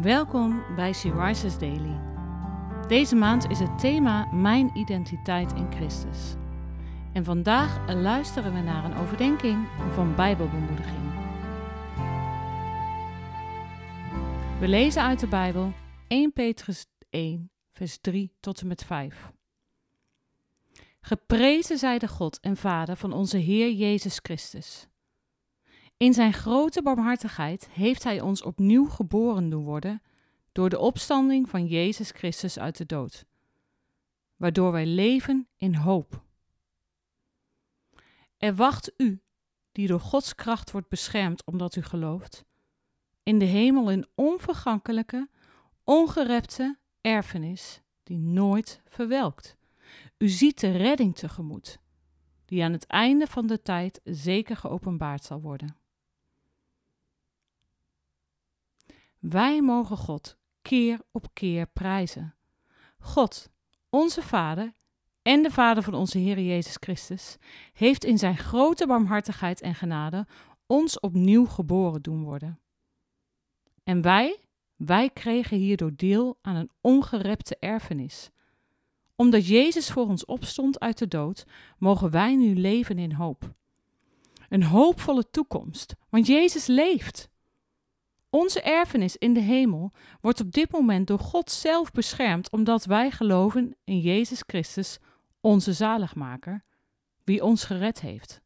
Welkom bij She Rises Daily. Deze maand is het thema Mijn identiteit in Christus. En vandaag luisteren we naar een overdenking van Bijbelbemoediging. We lezen uit de Bijbel 1 Petrus 1, vers 3 tot en met 5. Geprezen zij de God en Vader van onze Heer Jezus Christus. In zijn grote barmhartigheid heeft Hij ons opnieuw geboren doen worden door de opstanding van Jezus Christus uit de dood, waardoor wij leven in hoop. Er wacht u, die door Gods kracht wordt beschermd omdat u gelooft, in de hemel een onvergankelijke, ongerepte erfenis die nooit verwelkt. U ziet de redding tegemoet, die aan het einde van de tijd zeker geopenbaard zal worden. Wij mogen God keer op keer prijzen. God, onze Vader en de Vader van onze Heer Jezus Christus, heeft in zijn grote barmhartigheid en genade ons opnieuw geboren doen worden. En wij, wij kregen hierdoor deel aan een ongerepte erfenis. Omdat Jezus voor ons opstond uit de dood, mogen wij nu leven in hoop. Een hoopvolle toekomst, want Jezus leeft. Onze erfenis in de hemel wordt op dit moment door God zelf beschermd, omdat wij geloven in Jezus Christus, onze zaligmaker, wie ons gered heeft.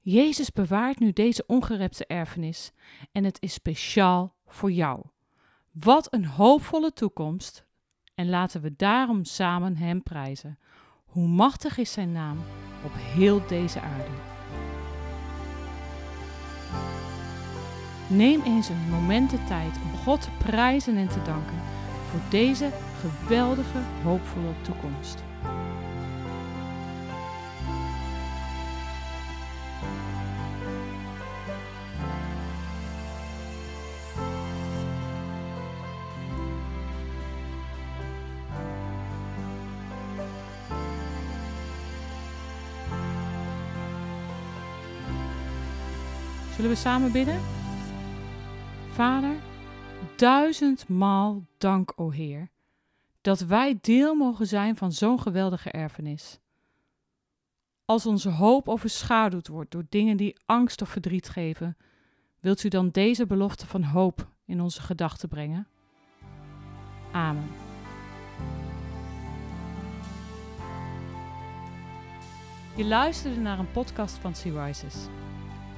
Jezus bewaart nu deze ongerepte erfenis en het is speciaal voor jou. Wat een hoopvolle toekomst en laten we daarom samen Hem prijzen. Hoe machtig is Zijn naam op heel deze aarde. Neem eens een moment de tijd om God te prijzen en te danken voor deze geweldige, hoopvolle toekomst. Zullen we samen bidden? Vader, duizendmaal dank, o Heer, dat wij deel mogen zijn van zo'n geweldige erfenis. Als onze hoop overschaduwd wordt door dingen die angst of verdriet geven, wilt u dan deze belofte van hoop in onze gedachten brengen? Amen. Je luisterde naar een podcast van Sea Rises.